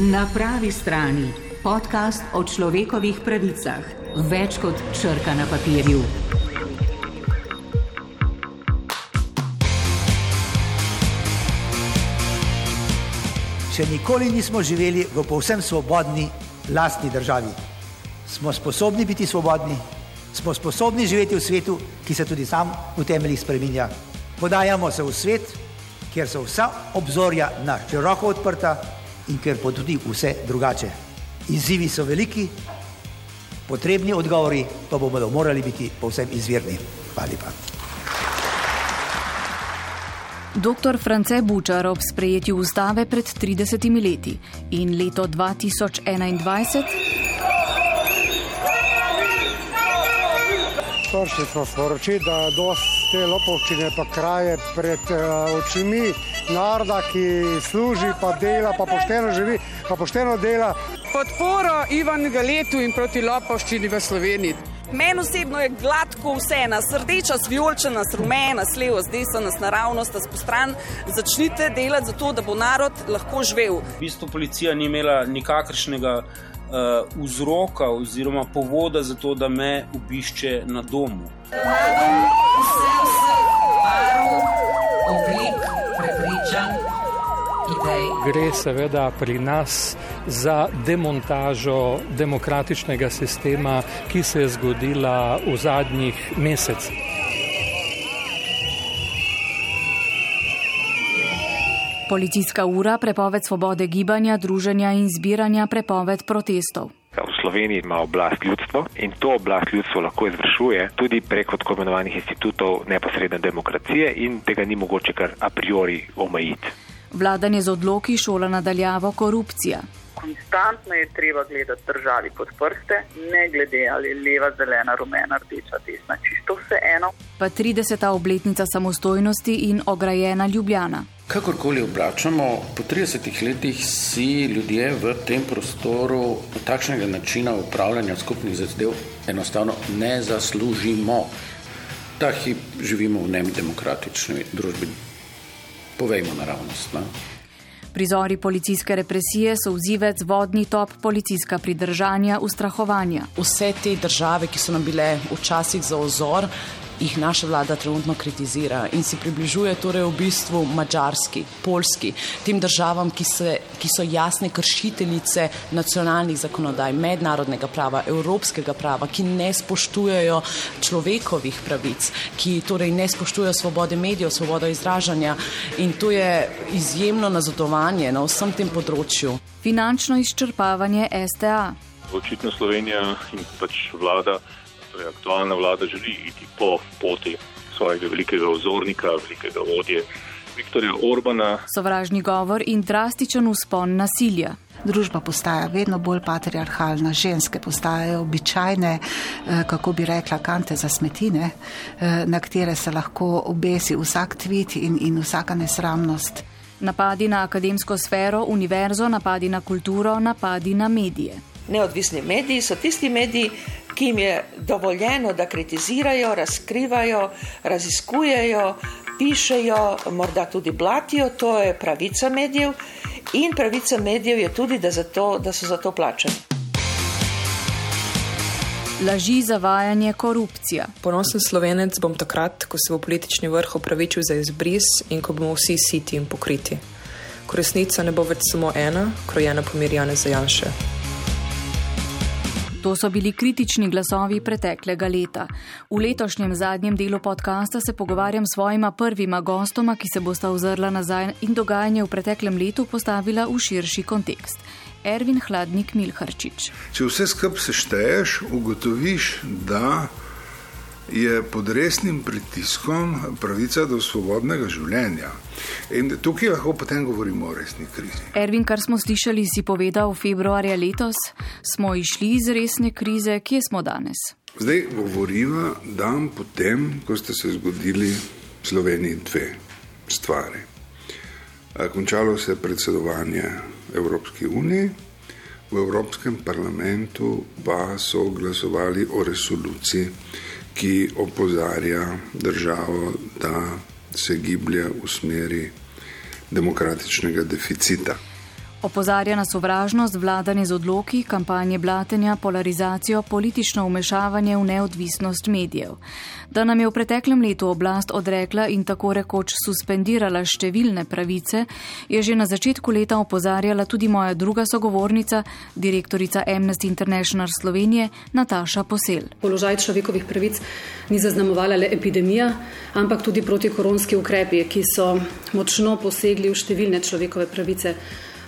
Na pravi strani podcast o človekovih pravicah, več kot črka na papirju. Še nikoli nismo živeli v povsem svobodni, lastni državi. Smo sposobni biti svobodni, smo sposobni živeti v svetu, ki se tudi sam v temeljih spreminja. Podajamo se v svet, kjer so vsa obzorja na široko odprta in kjer bo tudi vse drugače. Izzivi so veliki, potrebni odgovori pa bomo morali biti povsem izvirni. Hvala lepa. Dr. France Bučar ob sprejetju ustave pred 30 leti in leto 2021. Prišli smo sporočiti, da dosti te lopovščine pa kraje pred uh, očmi naroda, ki služi, pa dela, pa pošteno živi, pa pošteno dela. Podporo Ivan Galetu in proti lopovščini v Sloveniji. Meni osebno je gladko vse, nas rdeča, svijolčena, rumena, slevo, zdesna, nas naravnost, nas postran. Začnite delati za to, da bo narod lahko živel. V bistvu policija ni imela nikakršnega uh, vzroka oziroma povoda za to, da me obišče na domu. Gre seveda pri nas za demontažo demokratičnega sistema, ki se je zgodila v zadnjih mesecih. Policijska ura, prepoved svobode gibanja, druženja in zbiranja, prepoved protestov. Sloveniji ima oblast ljudstvo in to oblast ljudstvo lahko izvršuje tudi preko tako imenovanih institutov neposredne demokracije in tega ni mogoče kar a priori omejiti. Vladanje z odloki, šola nadaljavo, korupcija. Konstantno je treba gledati državi pod prste, ne glede ali je leva, zelena, rumena, rdeča, desna, čisto vse eno. Pa 30. obletnica samostojnosti in ograjena Ljubljana. Kakorkoli obračamo, po 30 letih si ljudje v tem prostoru takšnega načina upravljanja skupnih zadev enostavno ne zaslužimo. Ta hip živimo v nedemokratični družbi. Povejmo naravnost. Ne? Prizori policijske represije so vzivec, vodni top, policijska pridržanja, ustrahovanja. Vse te države, ki so nam bile včasih za ozor, jih naša vlada trenutno kritizira in si približuje torej v bistvu mačarski, polski, tem državam, ki, se, ki so jasne kršiteljice nacionalnih zakonodaj, mednarodnega prava, evropskega prava, ki ne spoštujejo človekovih pravic, ki torej ne spoštujejo svobode medijev, svobodo izražanja in to je izjemno nazadovanje na vsem tem področju. Finančno izčrpavanje STA. Očitno Slovenija in pač vlada torej aktualna vlada želi iti po poti svojega velikega ozornika, velikega vodje Viktorja Orbana. Sovražni govor in drastičen uspon nasilja. Družba postaja vedno bolj patriarhalna, ženske postajajo običajne, eh, kako bi rekla, kante za smetine, eh, na katere se lahko obesi vsak tvit in, in vsaka nesramnost. Napadi na akademsko sfero, univerzo, napadi na kulturo, napadi na medije. Neodvisni mediji so tisti mediji, ki jim je dovoljeno, da kritizirajo, razkrivajo, raziskujejo, pišejo, morda tudi blatijo, to je pravica medijev in pravica medijev je tudi, da, zato, da so za to plačeni. Laži, zavajanje, korupcija. Ponosen slovenec bom takrat, ko se bo politični vrh opravičil za izbris in ko bomo vsi siti in pokriti. Ko resnica ne bo več samo ena, krojena pomirjane za Janše. To so bili kritični glasovi preteklega leta. V letošnjem zadnjem delu podcasta se pogovarjam s svojima prvima gostoma, ki se bosta ozrla nazaj in dogajanje v preteklem letu postavila v širši kontekst. Ervin Hladnik Milharčič. Če vse skupaj sešteješ, ugotoviš, da je pod resnim pritiskom pravica do svobodnega življenja. In tukaj lahko potem govorimo o resni krizi. Ervin, kar smo slišali, si povedal februarja letos, smo išli iz resne krize, kje smo danes? Zdaj govoriva dan potem, ko ste se zgodili v Sloveniji dve stvari. Končalo se je predsedovanje Evropski uniji, v Evropskem parlamentu pa so glasovali o resoluciji ki opozarja državo, da se giblje v smeri demokratičnega deficita. Opozarja na sovražnost, vladanje z odloki, kampanje blatenja, polarizacijo, politično umešavanje v neodvisnost medijev. Da nam je v preteklem letu oblast odrekla in tako rekoč suspendirala številne pravice, je že na začetku leta opozarjala tudi moja druga sogovornica, direktorica Amnesty International Slovenije, Nataša Posel. Položaj človekovih pravic ni zaznamovala le epidemija, ampak tudi protikoronski ukrepi, ki so močno posegli v številne človekove pravice.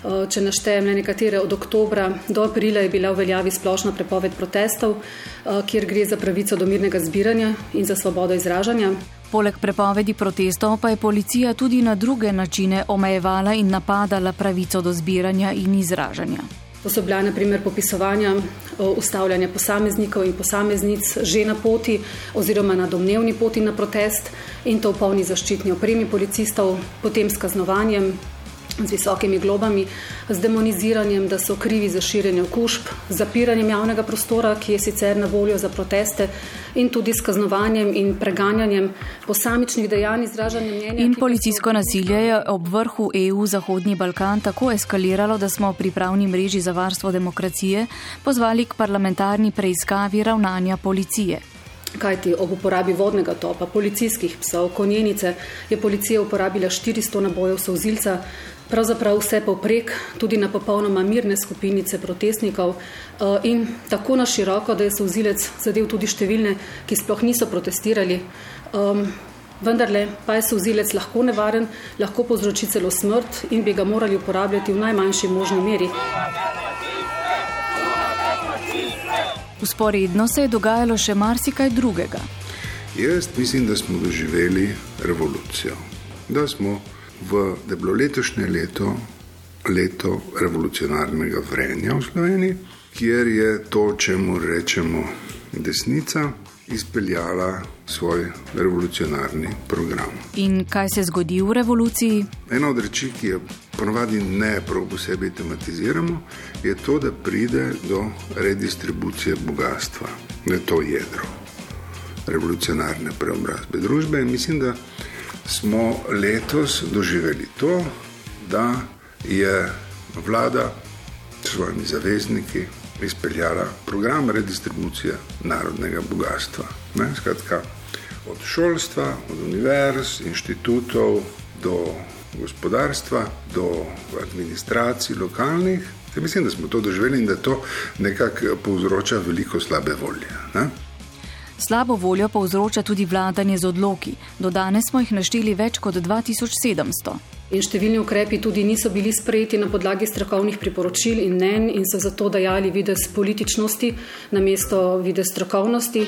Eh, če naštejem le nekatere, od oktobra do aprila je bila v veljavi splošna prepoved protestov, eh, kjer gre za pravico do mirnega zbiranja in za svobodo izražanja. Poleg prepovedi protestov pa je policija tudi na druge načine omejevala in napadala pravico do zbiranja in izražanja. To so bila naprimer popisovanja, eh, ustavljanja posameznikov in posameznic že na poti oziroma na domnevni poti na protest in to v polni zaščitni opremi policistov, potem s kaznovanjem, z visokimi globami, z demoniziranjem, da so krivi za širjenje okužb, zapiranjem javnega prostora, ki je sicer na voljo za proteste, in tudi s kaznovanjem in preganjanjem posamičnih dejanj izražanja mnenja. In policijsko nasilje je ob vrhu EU Zahodni Balkan tako eskaliralo, da smo pri pravni mreži za varstvo demokracije pozvali k parlamentarni preiskavi ravnanja policije. Kajti ob uporabi vodnega topa, policijskih psov, konjenice je policija uporabila 400 nabojev sozilca, pravzaprav vse poprek, tudi na popolnoma mirne skupinice protestnikov eh, in tako na široko, da je sozilec zadev tudi številne, ki sploh niso protestirali. Um, vendarle pa je sozilec lahko nevaren, lahko povzroči celo smrt in bi ga morali uporabljati v najmanjši možni meri. Usporedno se je dogajalo še marsikaj drugega. Jaz mislim, da smo doživeli revolucijo. Da smo v, da je bilo letošnje leto leto revolucionarnega vrenja v Sloveniji, kjer je to, čemu rečemo desnica, izpeljala svoj revolucionarni program. In kaj se zgodi v revoluciji? Ena od reči, ki jo ponovadi ne prav posebej tematiziramo, je to, da pride do redistribucije bogatstva, da je to jedro revolucionarne preobrazbe družbe. In mislim, da smo letos doživeli to, da je vlada s svojimi zavezniki izpeljala program redistribucije narodnega bogatstva. Ne, skratka, od šolstva, od univerz, inštitutov do gospodarstva, do administracij lokalnih. Mislim, da smo to doživeli in da to nekako povzroča veliko slabe volje. Ne? Slabo voljo povzroča tudi vladanje z odloki. Do danes smo jih našteli več kot 2700. In številni ukrepi tudi niso bili sprejeti na podlagi strokovnih priporočil in mnen in so zato dajali videz političnosti namesto videz strokovnosti.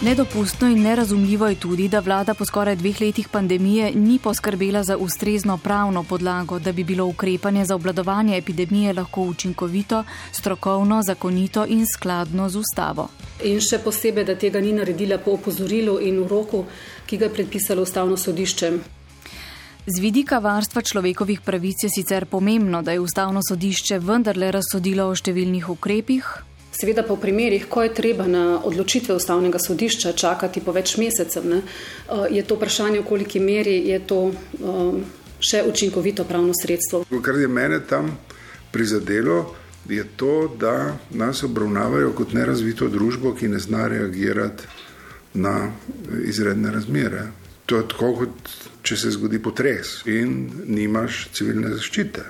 Nedopustno in nerazumljivo je tudi, da vlada po skoraj dveh letih pandemije ni poskrbela za ustrezno pravno podlago, da bi bilo ukrepanje za obladovanje epidemije lahko učinkovito, strokovno, zakonito in skladno z ustavo. In še posebej, da tega ni naredila po opozorilu in v roku, ki ga je predpisalo ustavno sodišče. Z vidika varstva človekovih pravic je sicer pomembno, da je ustavno sodišče vendarle razsodilo o številnih ukrepih, Seveda pa v primerih, ko je treba na odločitve ustavnega sodišča čakati po več mesecev, ne, eh, je to vprašanje, v koliki meri je to um, še učinkovito pravno sredstvo. Kar je mene tam prizadelo, je to, da nas obravnavajo kot nerazvito družbo, ki ne zna reagirati na izredne razmere. To je tako, kot če se zgodi potres in nimaš civilne zaščite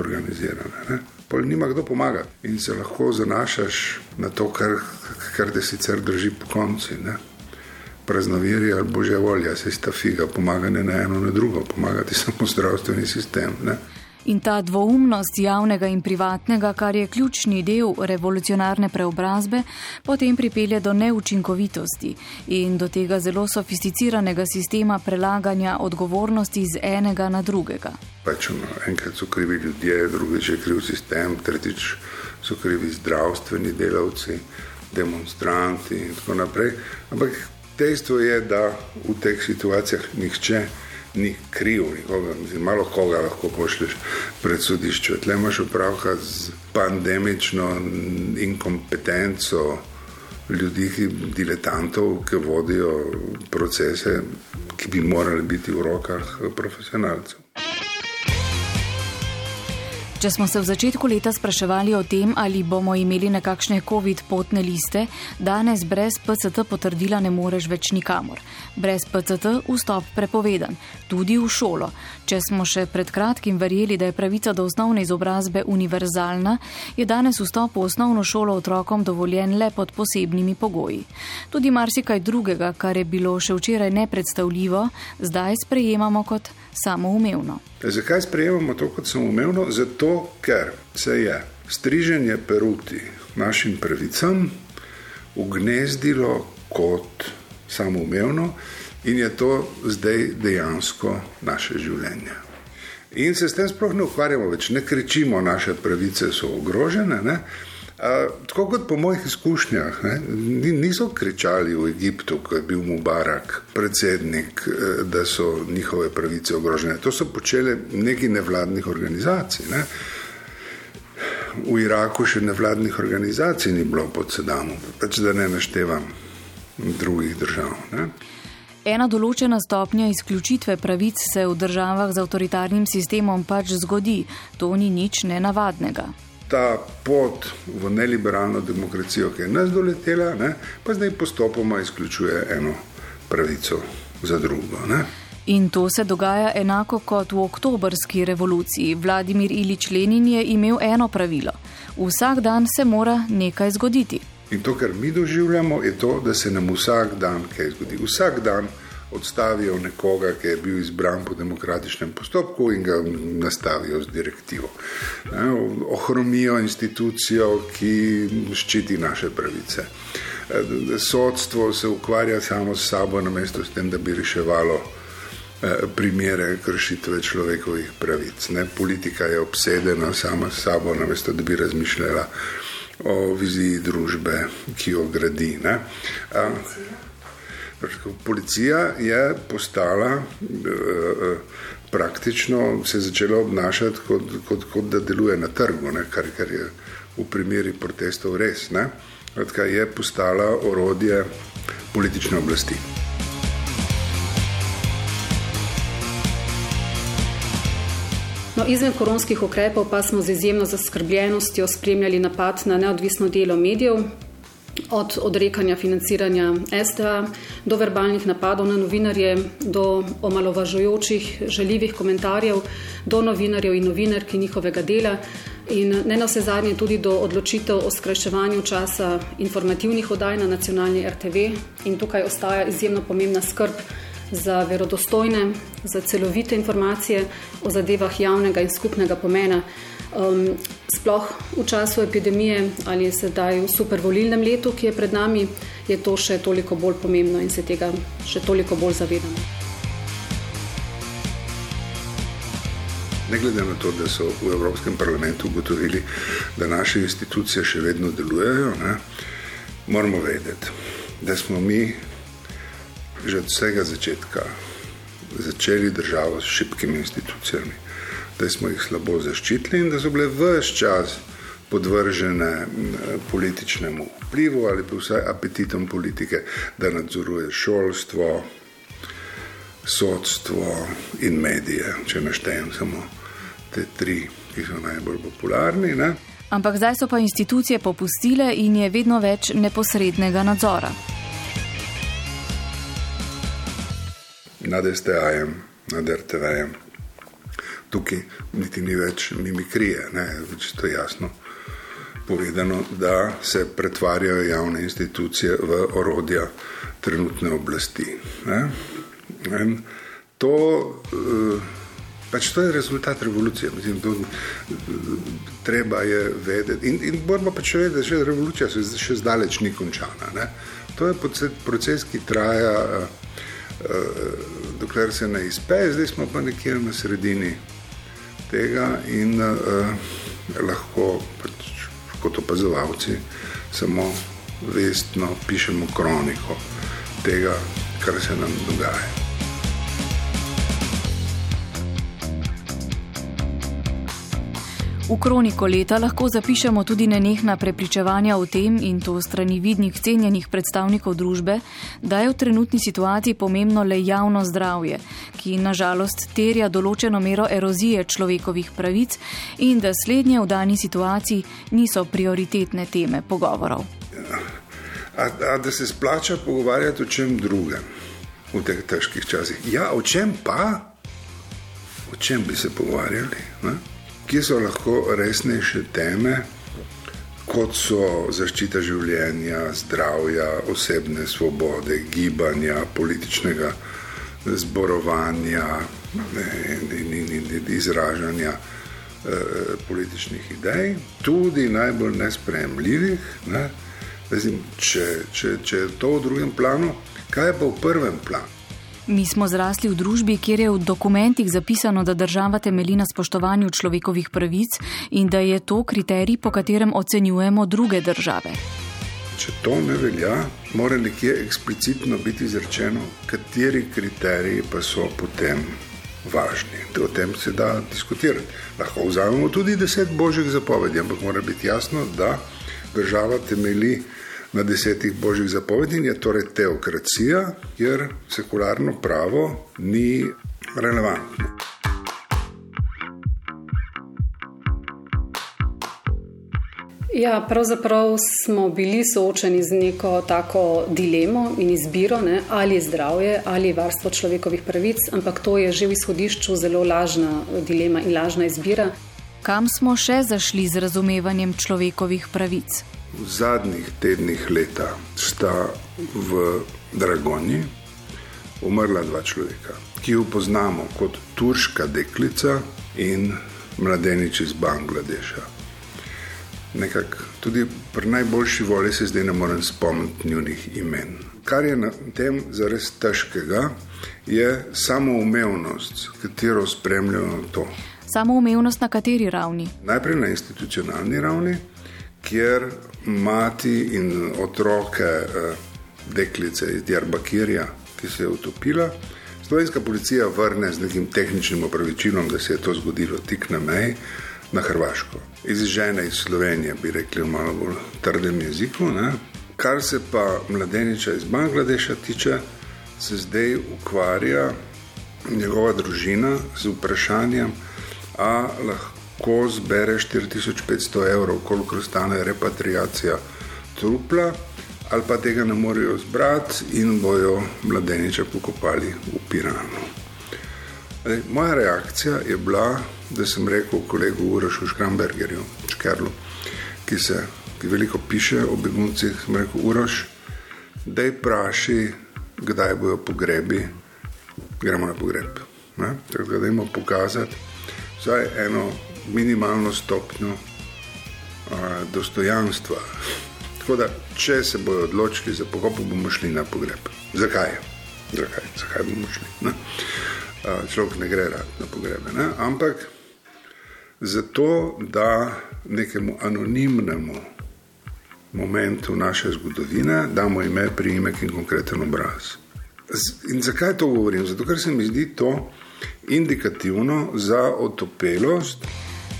organizirane. Ne pol nima kdo pomagati in se lahko zanašaš na to, kar, kar te sicer drži po konci. Ne? Praznoviri ali božja volja, se sta figa, pomaganje na eno, na drugo, pomagati samo zdravstveni sistem. Ne? In ta dvoumnost javnega in privatnega, kar je ključni del revolucionarne preobrazbe, potem pripelje do neučinkovitosti in do tega zelo sofisticiranega sistema prelaganja odgovornosti z enega na drugega. Pač no, enkrat so krivi ljudje, drugič je kriv sistem, tretjič so krivi zdravstveni delavci, demonstranti in tako naprej. Ampak dejstvo je, da v teh situacijah nihče ni kriv, nikoga, mislim, malo koga lahko pošlješ pred sodišče. Tle imaš opravka z pandemično inkompetenco ljudi, diletantov, ki vodijo procese, ki bi morali biti v rokah profesionalcev. Če smo se v začetku leta spraševali o tem, ali bomo imeli nekakšne COVID potne liste, danes brez PCT potrdila ne moreš več nikamor. Brez PCT vstop prepovedan, tudi v šolo. Če smo še pred kratkim verjeli, da je pravica do osnovne izobrazbe univerzalna, je danes vstop v osnovno šolo otrokom dovoljen le pod posebnimi pogoji. Tudi marsikaj drugega, kar je bilo še včeraj nepredstavljivo, zdaj sprejemamo kot samoumevno. Zakaj sprejemamo to kot samoumevno? Zato, ker se je striženje peruti našim pravicam ugnezdilo kot samoumevno in je to zdaj dejansko naše življenje. In se s tem sploh ne ukvarjamo več, ne kričimo, naše pravice so ogrožene. Ne? Tako kot po mojih izkušnjah, ne, niso kričali v Egiptu, ko je bil Mubarak predsednik, eh, da so njihove pravice ogrožene. To so počele neki nevladnih organizacij. Ne. V Iraku še nevladnih organizacij ni bilo pod Sedamom, pač da ne naštevam drugih držav. Ne. Ena določena stopnja izključitve pravic se v državah z avtoritarnim sistemom pač zgodi. To ni nič nenavadnega ta pot v neliberalno demokracijo, ki je nas doletela, ne, pa zdaj postopoma izključuje eno pravico za drugo. Ne. In to se dogaja enako kot v oktobrski revoluciji. Vladimir Ilič Lenin je imel eno pravilo: vsak dan se mora nekaj zgoditi. In to, kar mi doživljamo, je to, da se nam vsak dan kaj zgodi. Vsak dan odstavijo nekoga, ki je bil izbran po demokratičnem postopku in ga nastavijo z direktivo. Ohromijo institucijo, ki ščiti naše pravice. Sodstvo se ukvarja samo s sabo, namesto s tem, da bi reševalo eh, primere kršitve človekovih pravic. Ne? Politika je obsedena sama s sabo, namesto da bi razmišljala o viziji družbe, ki jo gradi. Ne? Policija je postala eh, eh, praktično, se je začela obnašati kot, kot, kot da deluje na trgu, ne, kar, kar je v primeri protestov res. Kratka, je postala orodje politične oblasti. No, izven koronskih ukrepov pa smo z izjemno zaskrbljenostjo spremljali napad na neodvisno delo medijev, od odrekanja financiranja STA do verbalnih napadov na novinarje, do omalovažujočih, žaljivih komentarjev do novinarjev in novinark njihovega dela in ne na vse zadnje tudi do odločitev o skrajševanju časa informativnih oddaj na nacionalni RTV in tukaj ostaja izjemno pomembna skrb za verodostojne, za celovite informacije o zadevah javnega in skupnega pomena. Um, sploh v času epidemije ali sedaj v supervolilnem letu, ki je pred nami, je to še toliko bolj pomembno in se tega še toliko bolj zavedamo. Ne glede na to, da so v Evropskem parlamentu ugotovili, da naše institucije še vedno delujejo, ne, moramo vedeti, da smo mi že od vsega začetka začeli državo s šibkimi institucijami da smo jih slabo zaščitili in da so bile vse čas podvržene političnemu vplivu ali pa vsaj apetitom politike, da nadzoruje šolstvo, sodstvo in medije, če naštejem samo te tri, ki so najbolj popularni. Ne? Ampak zdaj so pa institucije popustile in je vedno več neposrednega nadzora. Nad STA-jem, nad RTV-jem, tukaj niti ni več mimikrije, ne, več to je jasno povedano, da se pretvarjajo javne institucije v orodja trenutne oblasti. Ne. In to, eh, pač to je rezultat revolucije. Mislim, to, treba je vedeti. In, in moramo pač vedeti, da še revolucija še, zdaleč ni končana. Ne. To je proces, ki traja, uh, dokler se ne izpe, zdaj smo pa nekje na sredini tega in uh, lahko pač, kot opazovalci samo vestno pišemo kroniko tega, kar se nam dogaja. V kroniko leta lahko zapišemo tudi nenehna prepričevanja o tem, in to strani vidnih cenjenih predstavnikov družbe, da je v trenutni situaciji pomembno le javno zdravje, ki nažalost terja določeno mero erozije človekovih pravic in da slednje v dani situaciji niso prioritetne teme pogovorov. A, a da se splača pogovarjati o čem drugem v teh težkih časih? Ja, o čem pa? O čem bi se pogovarjali? Ne? Kje so lahko resnejše teme, kot so zaščita življenja, zdravja, osebne svobode, gibanja, političnega zborovanja in, in, in izražanja eh, političnih idej, tudi najbolj nespremljivih. Ne? Zim, če, če, če je to v drugem planu, kaj je pa v prvem planu? Mi smo zrasli v družbi, kjer je v dokumentih zapisano, da država temelji na spoštovanju človekovih pravic in da je to kriterij, po katerem ocenjujemo druge države. Če to ne velja, mora nekje eksplicitno biti izrečeno, kateri kriteriji pa so potem važni. O tem se da diskutirati. Lahko vzamemo tudi deset božjih zapovedi, ampak mora biti jasno, da država temelji na desetih božjih zapovedih, je torej teokracija, kjer sekularno pravo ni relevantno. Ja, pravzaprav smo bili soočeni z neko tako dilemo in izbiro, ne, ali je zdravje ali je varstvo človekovih pravic, ampak to je že v izhodišču zelo lažna dilema in lažna izbira. Kam smo še zašli z razumevanjem človekovih pravic? V zadnjih tednih leta sta v Dragoni umrla dva človeka, ki jo poznamo kot turška deklica in mladenič iz Bangladeša. Nekako tudi pri najboljši volji se zdaj ne morem spomniti njunih imen. Kar je na tem zares težkega, je samoumevnost, katero spremljamo to. Samoumevnost na kateri ravni? Najprej na institucionalni ravni, kjer mati in otroke eh, deklice iz Djarbakirja, ki se je utopila. Slovenska policija vrne z nekim tehničnim opravičilom, da se je to zgodilo tik na meji na Hrvaško. Iz žene iz Slovenije bi rekli v malo bolj trdem jeziku. Ne? Kar se pa mladeniča iz Bangladeša tiče, se zdaj ukvarja njegova družina z vprašanjem, ali lahko ko zbere 4500 evrov, koliko stane repatriacija trupla, ali pa tega ne morejo zbrati in bojo mladeniča pokopali v Piranu. Moja reakcija je bila, da sem rekel kolegu Urašu Škrambergerju, Škerlu, ki, se, ki veliko piše o beguncih, sem rekel Uraš, da je praši, kdaj bojo pogrebi, gremo na pogreb. Ne? Tako da jim pokazati vsaj eno minimalno stopnjo a, dostojanstva. Tako da, če se bodo odločili za pokop, bomo šli na pogreb. Zakaj? Zakaj, Zakaj bomo šli? Ne? A, človek ne gre rad na pogrebe, ne? ampak zato, da nekemu anonimnemu momentu naše zgodovine damo ime, priimek in konkreten obraz. In zakaj to govorim? Zato, ker se mi zdi to indikativno za otopelost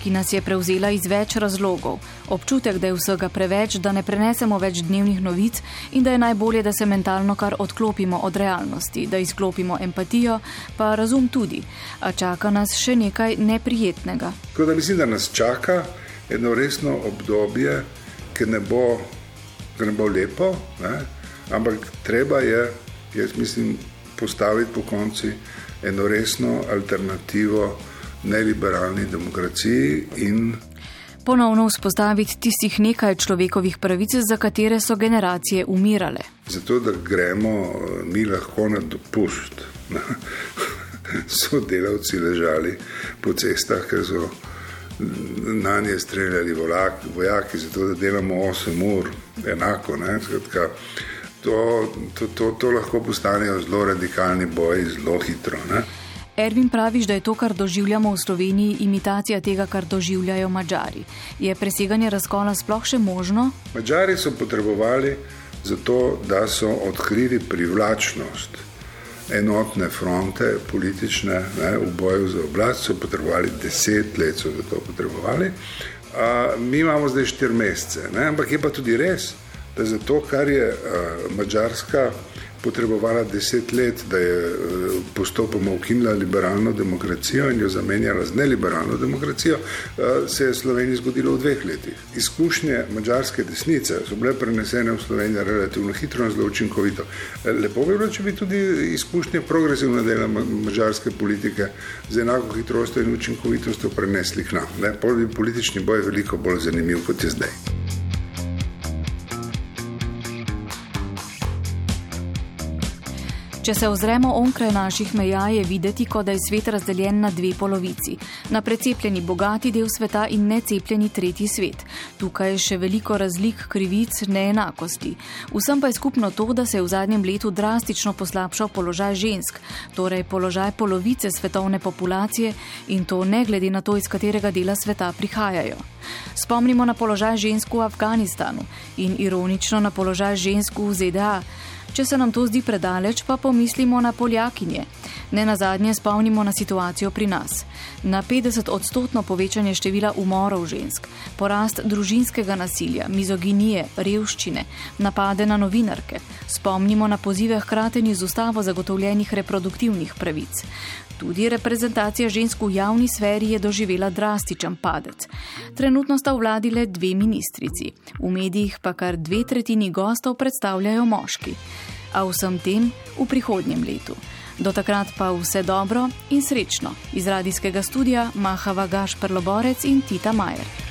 ki nas je prevzela iz več razlogov. Občutek, da je vsega preveč, da ne prenesemo več dnevnih novic in da je najbolje, da se mentalno kar odklopimo od realnosti, da izklopimo empatijo, pa razum tudi. A čaka nas še nekaj neprijetnega. Tako da mislim, da nas čaka eno resno obdobje, ki ne bo, ki ne bo lepo, ne? ampak treba je, jaz mislim, postaviti po konci eno resno alternativo neliberalni demokraciji in ponovno vzpostaviti tistih nekaj človekovih pravic, za katere so generacije umirale. Zato, da gremo mi lahko na dopust, so delavci ležali po cestah, ker so na nje streljali vojaki, zato da delamo 8 ur, enako. Skratka, to, to, to, to lahko postanejo zelo radikalni boji, zelo hitro. Ne? Ervin praviš, da je to, kar doživljamo v Sloveniji, imitacija tega, kar doživljajo Mačari. Je preseganje razkola sploh še možno? Mačari so potrebovali za to, da so odkrili privlačnost enotne fronte politične ne, v boju za oblast, so potrebovali deset let, so za to potrebovali. A, mi imamo zdaj štiri mesece, ne, ampak je pa tudi res, da za to, kar je a, Mačarska potrebovala deset let, da je eh, postopoma ukinila liberalno demokracijo in jo zamenjala z neliberalno demokracijo, eh, se je Sloveniji zgodilo v dveh letih. Izkušnje mađarske desnice so bile prenesene v Slovenijo relativno hitro in zelo učinkovito. Eh, lepo bi bilo, če bi tudi izkušnje progresivne dela mađarske politike z enako hitrostjo in učinkovitostjo prenesli k nam. Bi politični boj veliko bolj zanimiv, kot je zdaj. Če se ozremo onkraj naših meja, je videti, kot da je svet razdeljen na dve polovici. Na precepljeni bogati del sveta in necepljeni tretji svet. Tukaj je še veliko razlik, krivic, neenakosti. Vsem pa je skupno to, da se je v zadnjem letu drastično poslabšal položaj žensk, torej položaj polovice svetovne populacije in to ne glede na to, iz katerega dela sveta prihajajo. Spomnimo na položaj žensk v Afganistanu in ironično na položaj žensk v ZDA. Če se nam to zdi predaleč, pa pomislimo na Poljakinje. Ne na zadnje spomnimo na situacijo pri nas. Na 50 odstotno povečanje števila umorov žensk, porast družinskega nasilja, mizoginije, revščine, napade na novinarke. Spomnimo na pozive hkratenju z ustavo zagotovljenih reproduktivnih pravic. Tudi reprezentacija žensk v javni sferi je doživela drastičen padec. Trenutno sta v vladi le dve ministrici, v medijih pa kar dve tretjini gostov predstavljajo moški. A vsem tem v prihodnjem letu. Do takrat pa vse dobro in srečno iz radijskega studia Mahava Gašper Loborec in Tita Majer.